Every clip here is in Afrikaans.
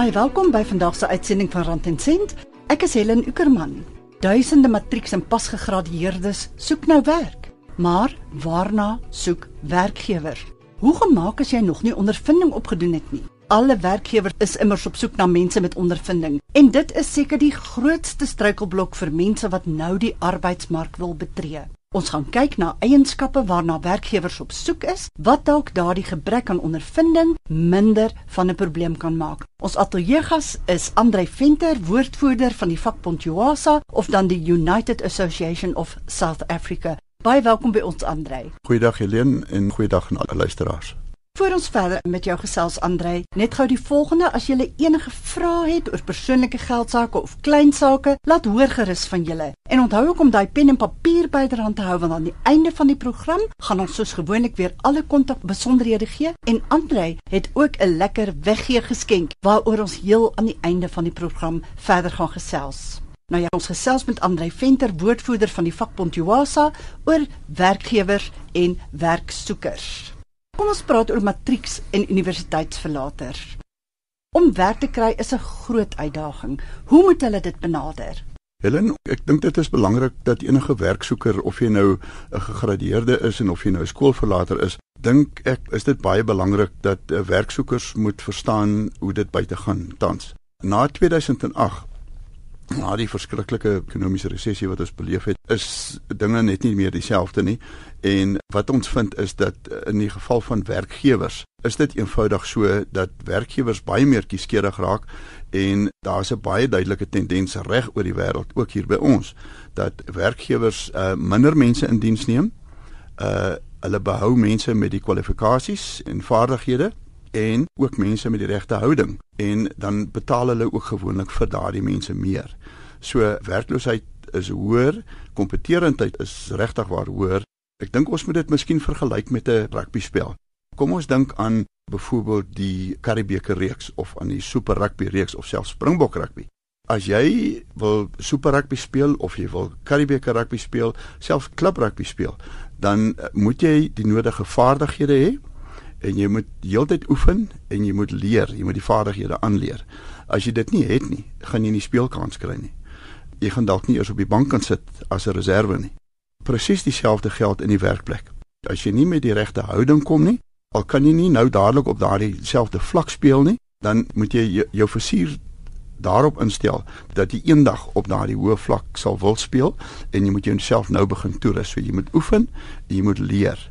Baie welkom by vandag se uitsending van Rand en Sent. Ek is Helen Ukerman. Duisende matrieks en pasgegradueerdes soek nou werk. Maar waarna soek werkgewers? Hoe gemaak as jy nog nie ondervinding opgedoen het nie? Alle werkgewers is immers op soek na mense met ondervinding en dit is seker die grootste struikelblok vir mense wat nou die arbeidsmark wil betree. Ons gaan kyk na eienskappe waarna werkgewers op soek is, wat dalk daardie gebrek aan ondervinding minder van 'n probleem kan maak. Ons ateljeegas is Andrei Venter, woordvoerder van die vakbond UASA of dan die United Association of South Africa. Baie welkom by ons Andrei. Goeiedag Helene en goeiedag aan alle luisteraars. Voor ons verder met jou gesels Andrei, net gou die volgende as jy enige vrae het oor persoonlike geldsaake of klein sake, laat hoor gerus van julle. En onthou ook om daai pen en papier byderhand te hou want aan die einde van die program gaan ons soos gewoonlik weer alle kontak besonderhede gee en Andrei het ook 'n lekker weggee geskenk waaroor ons heel aan die einde van die program verder gaan gesels. Nou ja, ons gesels met Andrei Venter, woordvoerder van die vakbond UASA oor werkgewers en werksoekers. Kom ons praat oor matrieks en universiteitsverlaters. Om werk te kry is 'n groot uitdaging. Hoe moet hulle dit benader? Helen, ek dink dit is belangrik dat enige werksoeker of jy nou 'n gegradueerde is en of jy nou 'n skoolverlater is, dink ek is dit baie belangrik dat eh, werksoekers moet verstaan hoe dit buite gaan tans. Na 2008 na die verskriklike ekonomiese resessie wat ons beleef het, is dinge net nie meer dieselfde nie. En wat ons vind is dat in die geval van werkgewers, is dit eenvoudig so dat werkgewers baie meer kieskeurig raak en daar's 'n baie duidelike tendens reg oor die wêreld, ook hier by ons, dat werkgewers uh, minder mense in diens neem. Uh hulle behou mense met die kwalifikasies en vaardighede en ook mense met die regte houding en dan betaal hulle ook gewoonlik vir daardie mense meer. So werkloosheid is hoër, kompetitiwiteit is regtig waar hoër. Ek dink ons moet dit miskien vergelyk met 'n rugby spel. Kom ons dink aan byvoorbeeld die Karibeker reeks of aan die Super Rugby reeks of selfs Springbok rugby. As jy wil Super Rugby speel of jy wil Karibeker rugby speel, selfs klub rugby speel, dan moet jy die nodige vaardighede hê en jy moet heeltyd oefen en jy moet leer, jy moet die vaardighede aanleer. As jy dit nie het nie, gaan jy nie speelkans kry nie. Jy gaan dalk nie eers op die bank kan sit as 'n reserve nie. Presies dieselfde geld in die werkplek. As jy nie met die regte houding kom nie, al kan jy nie nou dadelik op daardie selfde vlak speel nie, dan moet jy jou, versier daarop instel dat jy eendag op daardie hoë vlak sal wil speel en jy moet jouself nou begin toerus. So jy moet oefen en jy moet leer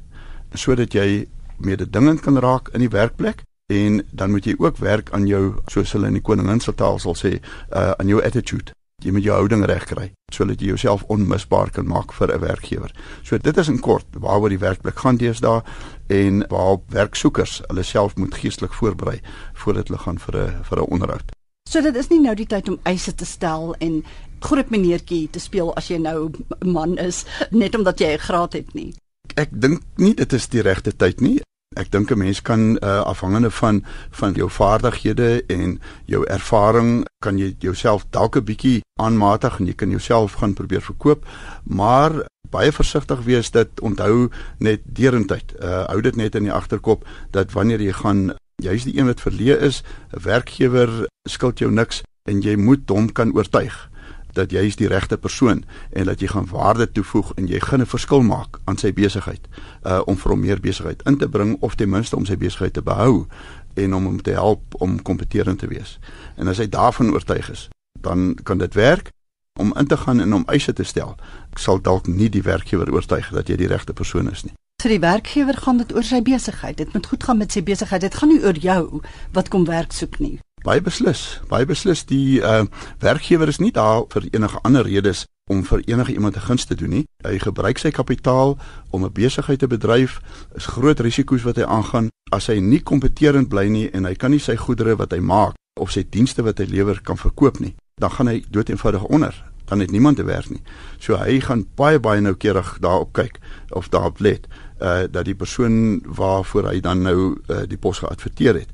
sodat jy mededingend kan raak in die werkplek en dan moet jy ook werk aan jou soos hulle in die koningin se taal sal sê uh, aan jou attitude jy moet jou houding reg kry sodat jy jouself onmisbaar kan maak vir 'n werkgewer. So dit is in kort waaroor die werkplek gaan deesdae en waarop werksoekers hulle self moet geestelik voorberei voordat hulle gaan vir 'n vir 'n onderhoud. So dit is nie nou die tyd om eise te stel en groot meneertjie te speel as jy nou 'n man is net omdat jy 'n graad het nie. Ek dink nie dit is die regte tyd nie. Ek dink 'n mens kan uh, afhangende van van jou vaardighede en jou ervaring kan jy jouself dalk 'n bietjie aanmatig en jy kan jouself gaan probeer verkoop, maar baie versigtig wees dat onthou net derentyd. Uh hou dit net in die agterkop dat wanneer jy gaan jy's die een wat verleë is, 'n werkgewer skuld jou niks en jy moet hom kan oortuig dat jy is die regte persoon en dat jy gaan waarde toevoeg en jy gaan 'n verskil maak aan sy besigheid uh om vir hom meer besigheid in te bring of ten minste om sy besigheid te behou en om hom te help om kompetitief te wees. En as hy daarvan oortuig is, dan kan dit werk om in te gaan en om eise te stel. Ek sal dalk nie die werkgewer oortuig dat jy die regte persoon is nie. Vir die werkgewer gaan dit oor sy besigheid. Dit moet goed gaan met sy besigheid. Dit gaan nie oor jou wat kom werk soek nie. Baie beslis. Baie beslis die uh werkgewer is nie daar vir enige ander redes om vir enige iemand 'n guns te doen nie. Hy gebruik sy kapitaal om 'n besigheid te bedryf. Is groot risiko's wat hy aangaan as hy nie kompetitief bly nie en hy kan nie sy goedere wat hy maak of sy dienste wat hy lewer kan verkoop nie. Dan gaan hy dood eenvoudig onder. Dan het niemand te werk nie. So hy gaan baie baie noukeurig daarop kyk of daarop let uh dat die persoon waarvoor hy dan nou uh, die pos geadverteer het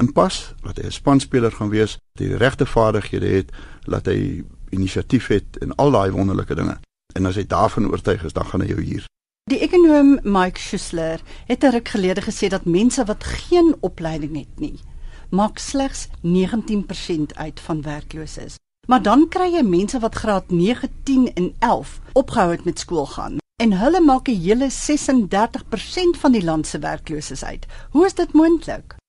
inpas, laat hy 'n spanspeler gaan wees, dat hy die regte vaardighede het, laat hy inisiatief het en al daai wonderlike dinge. En as hy daarvan oortuig is, dan gaan hy jou hier. Die ekonom Mike Schuessler het 'n ruk gelede gesê dat mense wat geen opleiding het nie, maak slegs 19% uit van werkloses. Maar dan kry jy mense wat graad 9, 10 en 11 opgehou het met skool gaan en hulle maak 'n hele 36% van die land se werkloses uit. Hoe is dit moontlik?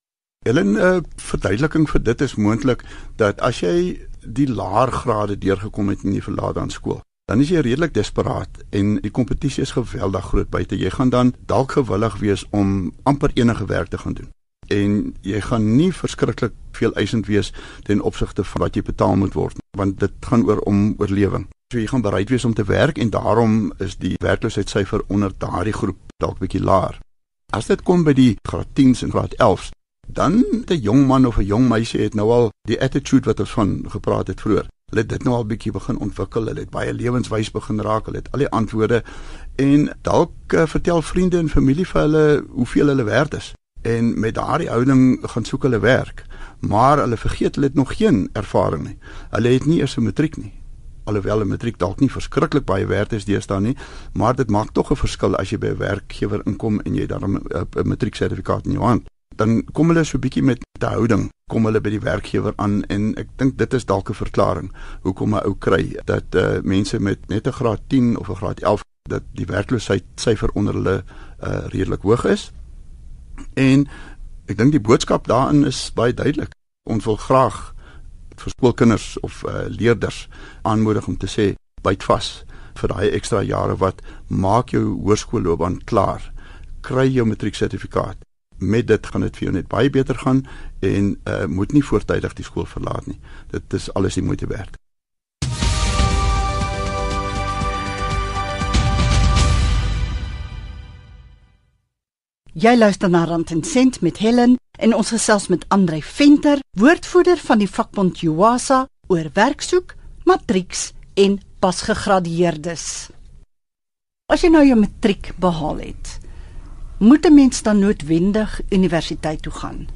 Hulle 'n uh, verduideliking vir dit is moontlik dat as jy die laer grade deurgekom het en jy verlaat dan skool, dan is jy redelik desperaat en die kompetisie is geweldig groot buite. Jy gaan dan dalk gewillig wees om amper enige werk te gaan doen en jy gaan nie verskriklik veel eisend wees ten opsigte van wat jy betaal moet word want dit gaan oor om oorlewing. So jy gaan bereid wees om te werk en daarom is die werkloosheidssyfer onder daardie groep dalk bietjie laer. As dit kom by die graad 10s en graad 11s, dan 'n jong man of 'n jong meisie het nou al die attitude wat ons van gepraat het vroeër. Hulle het dit nou al bietjie begin ontwikkel. Hulle het baie lewenswys begin raak. Hulle het al die antwoorde en dalk uh, vertel vriende en familie vir hulle hoeveel hulle werd is en met daardie houding gaan soek hulle werk maar hulle vergeet hulle het nog geen ervaring nie hulle het nie eers 'n matriek nie alhoewel 'n matriek dalk nie verskriklik baie werd is deesdae nie maar dit maak tog 'n verskil as jy by 'n werkgewer inkom en jy dan 'n matrieksertifikaat in jou hand dan kom hulle so bietjie met 'n houding kom hulle by die werkgewer aan en ek dink dit is dalk 'n verklaring hoekom 'n ou kry dat uh, mense met net 'n graad 10 of 'n graad 11 dat die werkloosheid syfer onder hulle uh, redelik hoog is En ek dink die boodskap daarin is baie duidelik. Ons wil graag vir skoolkinders of uh, leerders aanmoedig om te sê byt vas vir daai ekstra jare wat maak jou hoërskoolloopbaan klaar. Kry jou matrieksertifikaat. Met dit gaan dit vir jou net baie beter gaan en uh, moet nie voortydig die skool verlaat nie. Dit is alles die moeite werd. Jy luister na Rand en Sent met Helen en ons gesels met Andrei Venter, woordvoerder van die vakbond Juwasa oor werksoek, matrieks en pasgegradueerdes. As jy nou jou matriek behaal het, moet 'n mens dan noodwendig universiteit toe gaan?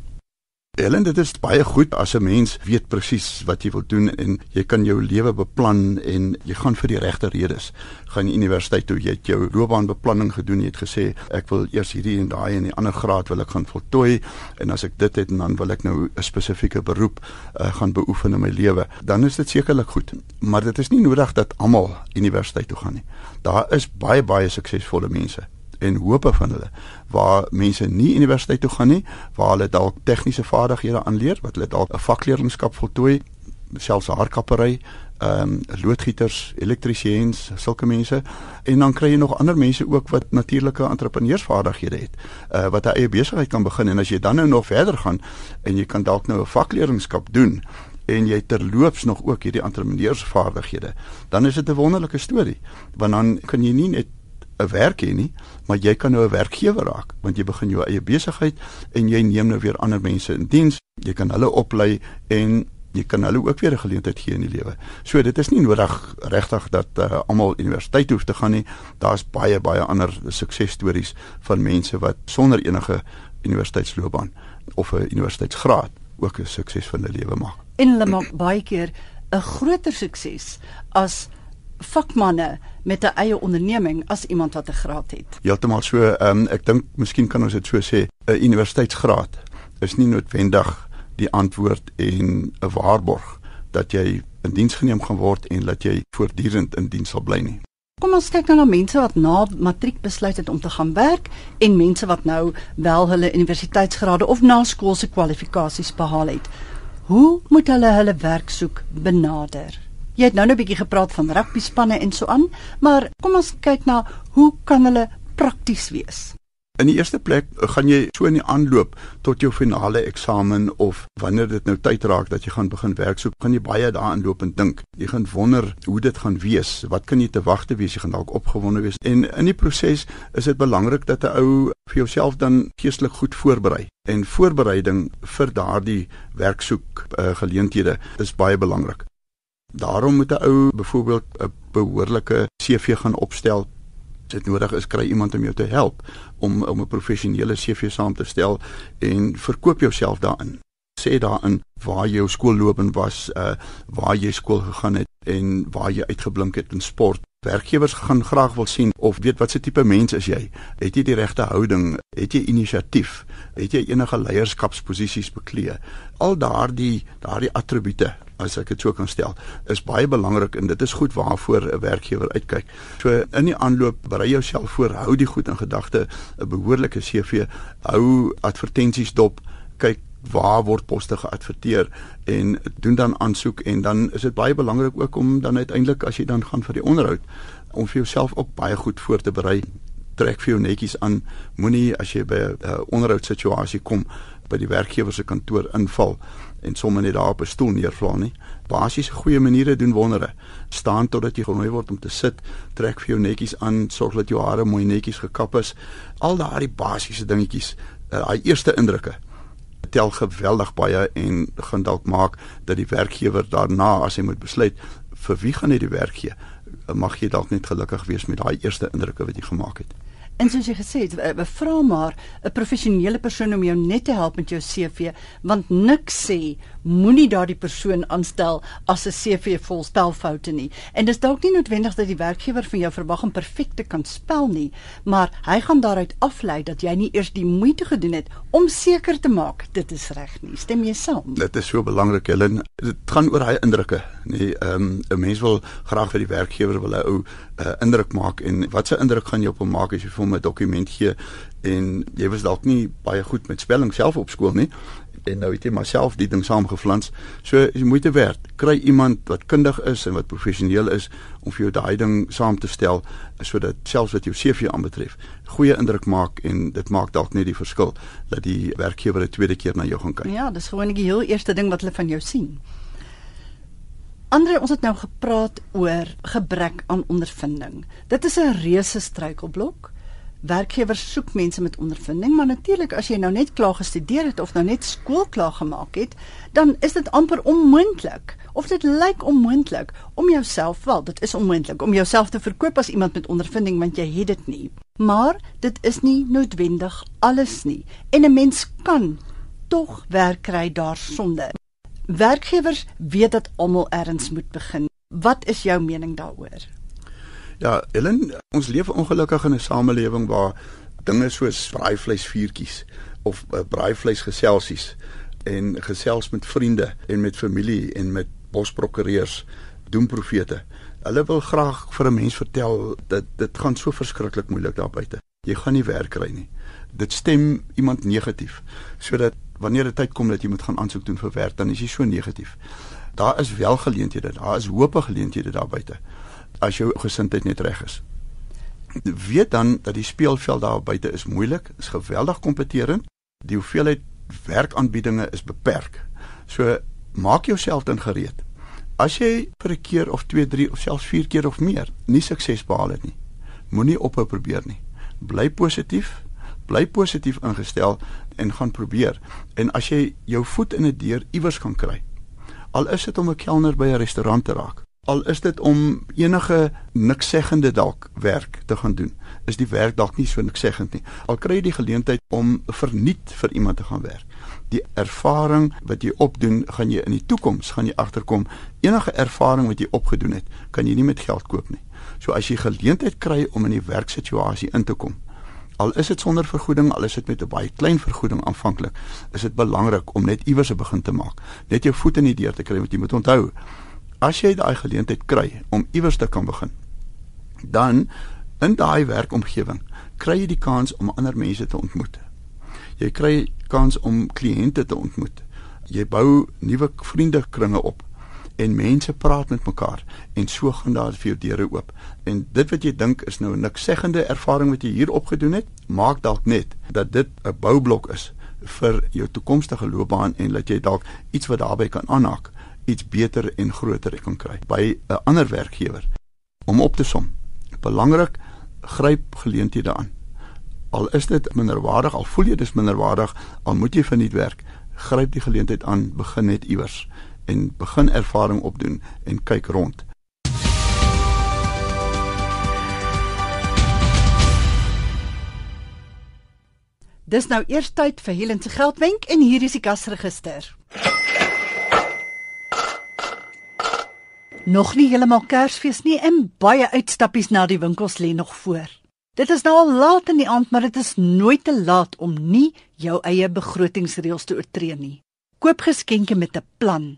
Ellen, dit is baie goed as 'n mens weet presies wat jy wil doen en jy kan jou lewe beplan en jy gaan vir die regte redes. Gaan universiteit toe, jy het jou loopbaanbeplanning gedoen, jy het gesê ek wil eers hierdie en daai en die ander graad wil ek gaan voltooi en as ek dit het en dan wil ek nou 'n spesifieke beroep uh, gaan beoefen in my lewe. Dan is dit sekerlik goed, maar dit is nie nodig dat almal universiteit toe gaan nie. Daar is baie baie suksesvolle mense en hoope van hulle waar mense nie universiteit toe gaan nie waar hulle dalk tegniese vaardighede aanleer wat hulle dalk 'n vakleerlingskap voltooi selfs haarkappery ehm um, loodgieters elektriesiens sulke mense. En dan kry jy nog ander mense ook wat natuurlike entrepreneursvaardighede het uh, wat 'n eie besigheid kan begin. En as jy dan nou nog verder gaan en jy kan dalk nou 'n vakleerlingskap doen en jy terloops nog ook hierdie entrepreneursvaardighede dan is dit 'n wonderlike storie want dan kan jy nie net 'n werk hê nie, maar jy kan nou 'n werkgewer raak want jy begin jou eie besigheid en jy neem nou weer ander mense in diens. Jy kan hulle oplei en jy kan hulle ook weer 'n geleentheid gee in die lewe. So dit is nie nodig regtig dat uh, almal universiteit hoef te gaan nie. Daar's baie baie ander suksesstories van mense wat sonder enige universiteitsloopbaan of 'n universiteitsgraad ook 'n sukses van hulle lewe maak. En hulle maak baie keer 'n groter sukses as vakmanne met 'n eie onderneming as iemand wat 'n graad het. Heeltemal so, ehm um, ek dink miskien kan ons dit so sê, 'n universiteitsgraad is nie noodwendig die antwoord en 'n waarborg dat jy in diens geneem gaan word en dat jy voortdurend in diens sal bly nie. Kom ons kyk nou na mense wat na matriek besluit het om te gaan werk en mense wat nou wel hulle universiteitsgrade of naskoolse kwalifikasies behaal het. Hoe moet hulle hulle werk soek benader? Jy het nou net 'n bietjie gepraat van rugby spanne en so aan, maar kom ons kyk na hoe kan hulle prakties wees? In die eerste plek eh, gaan jy so in die aanloop tot jou finale eksamen of wanneer dit nou tyd raak dat jy gaan begin werk, so kan jy baie daarin loop en dink. Jy gaan wonder hoe dit gaan wees. Wat kan jy te wagte wees? Jy gaan dalk opgewonde wees. En in die proses is dit belangrik dat 'n ou vir jouself dan geestelik goed voorberei. En voorbereiding vir daardie werksoek uh, geleenthede is baie belangrik. Daarom moet 'n ou byvoorbeeld 'n behoorlike CV gaan opstel. As dit nodig is, kry iemand om jou te help om om 'n professionele CV saam te stel en verkoop jouself daarin. Sê daarin waar jou skoolloopbaan was, uh waar jy skool gegaan het en waar jy uitgeblink het in sport. Werkgewers gaan graag wil sien of weet wat se tipe mens is jy? Het jy die regte houding? Het jy inisiatief? Het jy enige leierskapsposisies beklee? Al daardie daardie attribute as ek dit so kan stel, is baie belangrik en dit is goed waarvoor 'n werkgewer uitkyk. So in die aanloop berei jouself voor, hou die goed in gedagte, 'n behoorlike CV, hou advertensies dop, kyk waar word poste geadverteer en doen dan aansoek en dan is dit baie belangrik ook om dan uiteindelik as jy dan gaan vir die onderhoud om vir jouself ook baie goed voor te berei. Trek vir jou netjies aan. Moenie as jy by 'n uh, onderhoudssituasie kom by die werkgewer se kantoor inval en sommer net daar op 'n stoel neervla nie basiese goeie maniere doen wondere. Staan totdat jy genooi word om te sit trek vir jou netjies aan sorg dat jou hare mooi netjies gekap is. Al daardie basiese dingetjies uh, daai eerste indrukke tel geweldig baie en gaan dalk maak dat die werkgewer daarna as hy moet besluit vir wie gaan hy die werk gee mag jy dalk net gelukkig wees met daai eerste indrukke wat jy gemaak het. En soos jy gesê het, vra maar 'n professionele persoon om jou net te help met jou CV, want niks sê moenie daardie persoon aanstel as 'n CV vol spelfoute nie. En dis dalk nie noodwendig dat die werkgewer van jou verwag om perfek te kan spel nie, maar hy gaan daaruit aflei dat jy nie eers die moeite gedoen het om seker te maak dit is reg nie. Stem jy saam? Dit is so belangrik, Helen. Dit gaan oor hy indrukke, nee. Ehm um, 'n mens wil graag vir die werkgewer wil 'n ou uh, indruk maak en wat 'n indruk gaan jy op hom maak as jy vir hom 'n dokument gee en jy was dalk nie baie goed met spelling self op skool nie en nou het jy maar self die ding saamgeflans. So jy moet te werk. Kry iemand wat kundig is en wat professioneel is om vir jou daai ding saam te stel sodat selfs wat jou CV aanbetref, goeie indruk maak en dit maak dalk net die verskil dat die werkgewer 'n tweede keer na jou gaan kyk. Ja, dis gewoon die heel eerste ding wat hulle van jou sien. Andre, ons het nou gepraat oor gebrek aan ondervinding. Dit is 'n reuse struikelblok. Werkgewers soek mense met ondervinding, maar natuurlik as jy nou net klaar gestudeer het of nou net skool klaar gemaak het, dan is dit amper onmoontlik of dit lyk onmoontlik om jouself wel, dit is onmoontlik om jouself te verkoop as iemand met ondervinding want jy het dit nie. Maar dit is nie noodwendig alles nie en 'n mens kan tog werk kry daarsonder. Werkgewers weet dat almal ergens moet begin. Wat is jou mening daaroor? Ja, Ellen, ons leef ongelukkig in 'n samelewing waar dinge soos braaivleisvuurtjies of uh, braaivleisgeselsies en gesels met vriende en met familie en met bosprokureurs doen profete. Hulle wil graag vir 'n mens vertel dat dit gaan so verskriklik moeilik daar buite. Jy gaan nie werk kry nie. Dit stem iemand negatief sodat wanneer dit tyd kom dat jy moet gaan aansoek doen vir werk, dan is jy so negatief. Daar is wel geleenthede, daar is hoop geleenthede daar buite as jou gesindheid net reg is. Weet dan dat die speelveld daar buite is moeilik, is geweldig kompeterend. Die hoeveelheid werkaanbiedinge is beperk. So maak jouself dan gereed. As jy vir 'n keer of 2, 3 of selfs 4 keer of meer nie sukses behaal het nie, moenie ophou probeer nie. Bly positief, bly positief ingestel en gaan probeer. En as jy jou voet in 'n deur iewers kan kry, al is dit om 'n kelner by 'n restaurant te raak, al is dit om enige niksseggende dalk werk te gaan doen, is die werk dalk nie so nikseggend nie. Al kry jy die geleentheid om verniet vir iemand te gaan werk. Die ervaring wat jy opdoen, gaan jy in die toekoms gaan jy agterkom. Enige ervaring wat jy opgedoen het, kan jy nie met geld koop nie. So as jy geleentheid kry om in die werksituasie in te kom, Al is dit sonder vergoeding, al is dit met 'n baie klein vergoeding aanvanklik, is dit belangrik om net iewers 'n begin te maak. Net jou voet in die deur te kry, want jy moet onthou, as jy daai geleentheid kry om iewers te kan begin, dan in daai werkomgewing kry jy die kans om ander mense te ontmoet. Jy kry kans om kliënte te ontmoet. Jy bou nuwe vriendekringe op en mense praat met mekaar en so gaan daar vir jou deure oop. En dit wat jy dink is nou 'n niksseggende ervaring wat jy hier opgedoen het, maak dalk net dat dit 'n boublok is vir jou toekomstige loopbaan en dat jy dalk iets wat daarbey kan aanhaak, iets beter en groter kan kry by 'n ander werkgewer. Om op te som. Belangrik, gryp geleenthede aan. Al is dit minderwaardig, al voel jy dis minderwaardig, al moet jy verniet werk, gryp die geleentheid aan, begin net iewers en begin ervaring opdoen en kyk rond. Dis nou eers tyd vir Helen se geldwenk en hier is die kasregister. Nog nie heeltemal Kersfees nie en baie uitstappies na die winkels lê nog voor. Dit is nou al laat in die aand, maar dit is nooit te laat om nie jou eie begrotingsreëls te oortree nie. Koop geskenke met 'n plan.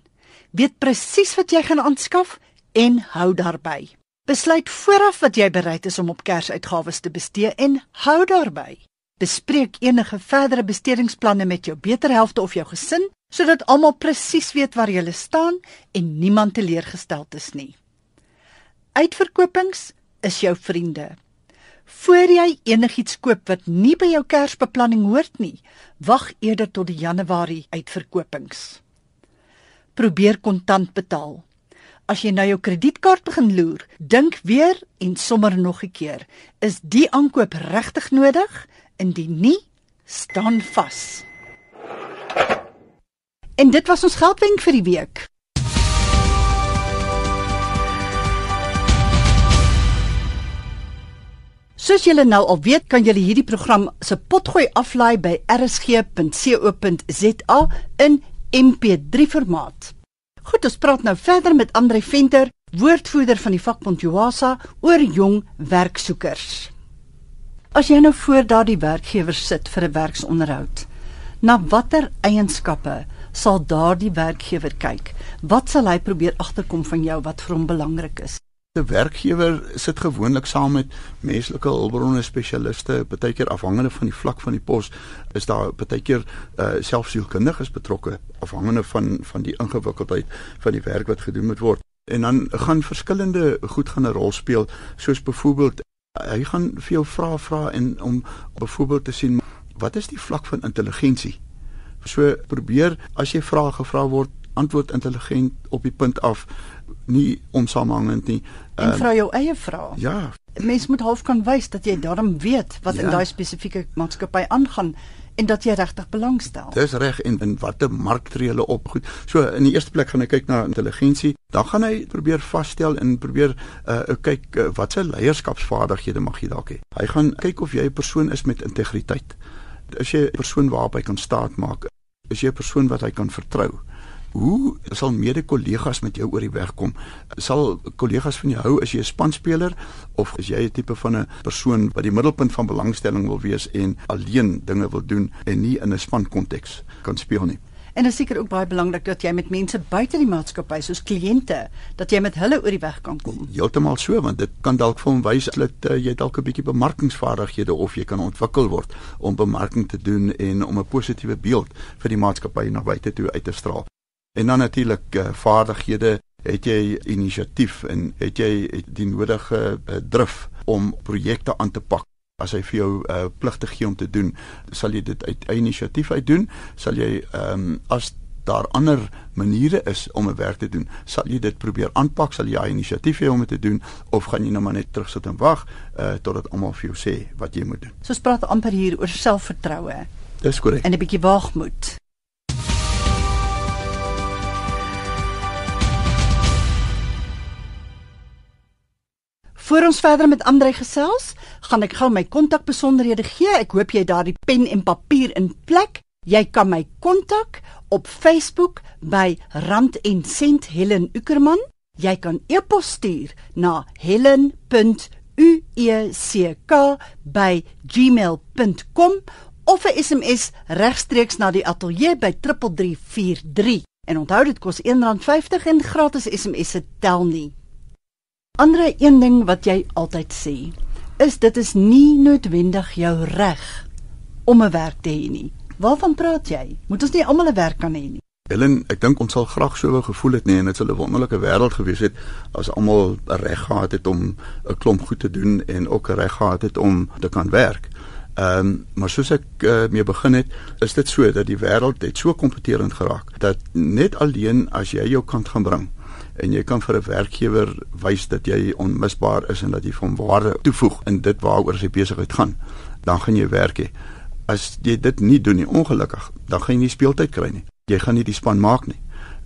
Weet presies wat jy gaan aanskaf en hou daarby. Besluit vooraf wat jy bereid is om op Kersuitgawes te bestee en hou daarby. Bespreek enige verdere bestedingsplanne met jou beterhelfte of jou gesin sodat almal presies weet waar jy staan en niemand teleurgestel is nie. Uitverkopings is jou vriende. Voor jy enigiets koop wat nie by jou Kersbeplanning hoort nie, wag eerder tot die Januarie uitverkopings. Probeer kontant betaal. As jy nou jou kredietkaart begin loer, dink weer en sommer nog 'n keer, is die aankoop regtig nodig? Indien nie, staan vas. En dit was ons geldwenk vir die week. Soos julle nou al weet, kan julle hierdie program se potgooi aflaai by rsg.co.za in MP3 formaat. Goed, ons praat nou verder met Andre Venter, woordvoerder van die vakbond Joasa oor jong werksoekers. As jy nou voor daardie werkgewer sit vir 'n werksonderhoud, na watter eienskappe sal daardie werkgewer kyk. Wat sal hy probeer agterkom van jou wat vir hom belangrik is? 'n Werkgewer sit gewoonlik saam met menslike hulpbronne spesialiste, baie keer afhangende van die vlak van die pos, is daar baie keer uh, selfsielkundiges betrokke afhangende van van die ingewikkeldheid van die werk wat gedoen moet word. En dan gaan verskillende goed gaan 'n rol speel, soos byvoorbeeld hy gaan vir jou vra vra en om byvoorbeeld te sien wat is die vlak van intelligensie So probeer as jy vrae gevra word, antwoord intelligent op die punt af, nie onsamehangend nie. En um, vra jou eie vrae. Ja. Mens moet half kan wys dat jy daarom weet wat ja. in daai spesifieke maatskappy aangaan en dat jy regtig belangstel. Dis reg en in watter mark tree hulle op? Goed. So in die eerste plek gaan hy kyk na intelligensie, dan gaan hy probeer vasstel en probeer uh kyk uh, wat sy leierskapsvaardighede mag jy dalk hê. Hy gaan kyk of jy 'n persoon is met integriteit. As jy 'n persoon waarop hy kan staat maak, is jy 'n persoon wat hy kan vertrou. Hoe sal mede-kollegas met jou oor die weg kom? Sal kollegas van jou hou as jy 'n spanspeler of is jy 'n tipe van 'n persoon wat die middelpunt van belangstelling wil wees en alleen dinge wil doen en nie in 'n spankonteks kan speel nie? En dit is seker ook baie belangrik dat jy met mense buite die maatskappy soos kliënte dat jy met hulle oor die weg kan kom. Heeltemal so want dit kan dalk vir hom wys dat uh, jy dalk 'n bietjie bemarkingsvaardighede of jy kan ontwikkel word om bemarking te doen en om 'n positiewe beeld vir die maatskappy na buite toe uit te straal. En dan natuurlik uh, vaardighede, het jy inisiatief en het jy die nodige uh, drif om projekte aan te pak as hy vir jou uh, pligte gee om te doen, sal jy dit uit inisiatief uit doen? Sal jy ehm um, as daar ander maniere is om 'n werk te doen, sal jy dit probeer aanpak, sal jy inisiatief hê om dit te doen of gaan jy nou maar net terugsit en wag uh, totdat almal vir jou sê wat jy moet doen? So ons praat amper hier oor selfvertroue. Dis korrek. En 'n bietjie waagmoed. Voor ons verder met Andre gesels, gaan ek gou my kontakbesonderhede gee. Ek hoop jy het daardie pen en papier in plek. Jy kan my kontak op Facebook by Rand en Sent Helen Ukerman. Jy kan e-pos stuur na helen.ueck@gmail.com of 'n SMS regstreeks na die ateljee by 3343. En onthou dit kos R1.50 en gratis SMS se tel nie. Andre een ding wat jy altyd sê, is dit is nie noodwendig jou reg om 'n werk te hê nie. Waarvan praat jy? Moet ons nie almal 'n werk kan hê nie? Helen, ek dink ons sal graag so wou gevoel het nie en dit sou 'n wonderlike wêreld gewees het as almal reg gehad het om 'n klomp goed te doen en ook reg gehad het om te kan werk. Ehm um, maar soos ek uh, mee begin het, is dit so dat die wêreld het so kompeterend geraak dat net alleen as jy jou kant gaan bring en jy kan vir 'n werkgewer wys dat jy onmisbaar is en dat jy van waarde toevoeg in dit waaroor sy besigheid gaan, dan gaan jy werk hê. As jy dit nie doen nie, ongelukkig, dan gaan jy nie speeltyd kry nie. Jy gaan nie die span maak nie.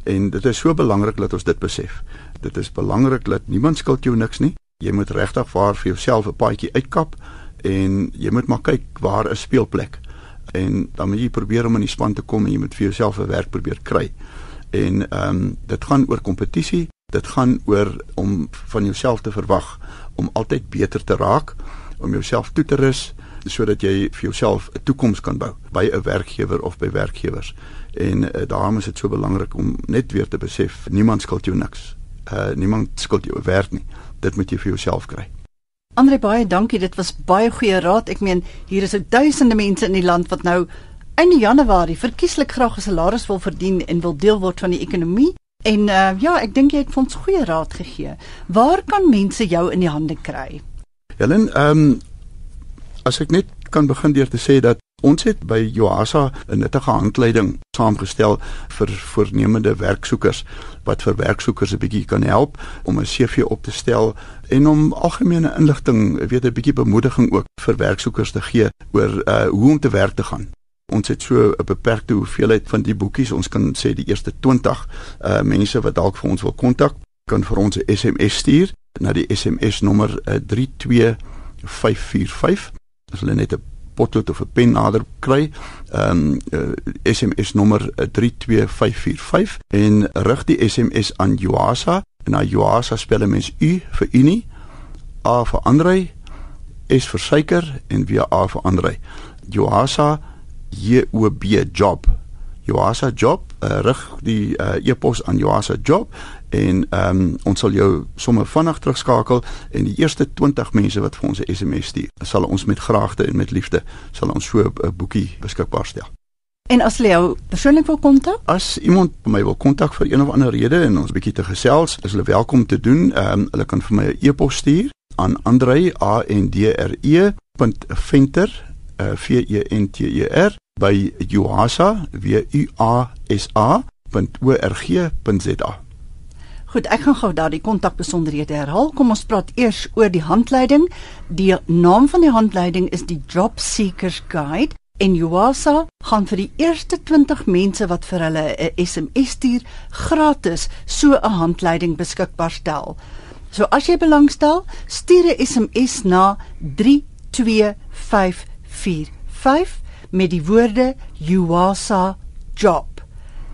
En dit is so belangrik dat ons dit besef. Dit is belangrik dat niemand skuld jou niks nie. Jy moet regtig vir vir jouself 'n paadjie uitkap en jy moet maar kyk waar is speelplek. En dan moet jy probeer om in die span te kom en jy moet vir jouself 'n werk probeer kry en ehm um, dit gaan oor kompetisie Dit gaan oor om van jouself te verwag om altyd beter te raak, om jouself toe te rus sodat jy vir jouself 'n toekoms kan bou by 'n werkgewer of by werkgewers. En uh, daarom is dit so belangrik om net weer te besef niemand skuld jou niks. Uh niemand skuld jou werk nie. Dit moet jy vir jouself kry. Andre baie dankie. Dit was baie goeie raad. Ek meen hier is ou duisende mense in die land wat nou in Januarie verkieslik graag 'n salaris wil verdien en wil deel word van die ekonomie. En uh, ja, ek dink jy het vir ons goeie raad gegee. Waar kan mense jou in die hande kry? Helen, ehm um, as ek net kan begin deur te sê dat ons het by Joasa 'n nuttige handleiding saamgestel vir voornemende werksoekers wat vir werksoekers 'n bietjie kan help om 'n CV op te stel en om algemene inligting, weet 'n bietjie bemoediging ook vir werksoekers te gee oor uh, hoe om te werk te gaan. Ons het so 'n beperkte hoeveelheid van die boekies. Ons kan sê die eerste 20 uh mense wat dalk vir ons wil kontak, kan vir ons 'n SMS stuur na die SMS nommer uh, 32545 as hulle net 'n potlood of 'n pen nader kry, ehm um, uh, SMS nommer 32545 en rig die SMS aan Joasa en na Joasa spel mens U vir Unie, A vir Andrei, S vir suiker en weer A vir Andrei. Joasa J O B job. Joasa job, uh, rig die uh, e-pos aan Joasa job en ehm um, ons sal jou sommer vinnig terugskakel en die eerste 20 mense wat vir ons 'n SMS stuur, sal ons met graagte en met liefde sal ons so 'n boekie beskikbaar stel. En as jy jou persoonlik wil kontak? As iemand my wil kontak vir een of ander rede en ons bietjie te gesels, is hulle welkom te doen. Ehm um, hulle kan vir my 'n e-pos stuur aan Andre A N D R E .venter uh, v e n t e r by juasa w u a s a .org.za. Goed, ek gaan gou daardie kontakbesonderhede herhaal. Kom ons praat eers oor die handleiding. Die naam van die handleiding is die Job Seekers Guide en Yuasa gaan vir die eerste 20 mense wat vir hulle 'n SMS stuur gratis so 'n handleiding beskikbaar stel. So as jy belangstel, stuur 'n SMS na 32545 met die woorde Yuasa job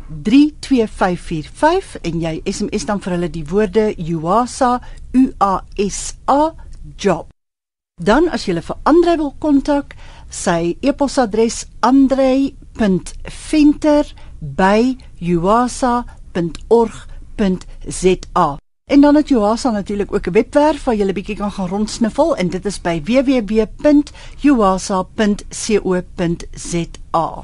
32545 en jy SMS dan vir hulle die woorde UASA U A S A job. Dan as jy hulle vir Andre wil kontak, sy e-posadres andre.venter@uasa.org.za. En dan het Joasa natuurlik ook 'n webwerf waar jy 'n bietjie kan gaan rondsniffel en dit is by www.joasa.co.za.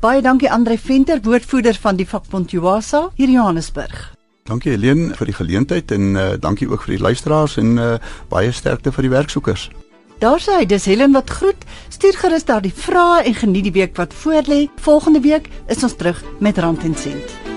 Baie dankie Andre Venter, woordvoerder van die vakbond Juasa hier in Johannesburg. Dankie Helene vir die geleentheid en uh, dankie ook vir die luisteraars en uh, baie sterkte vir die werksoekers. Daar sê hy, dis Helen wat groet. Stuur gerus daardie vrae en geniet die week wat voorlê. Volgende week is ons terug met Rand en Sent.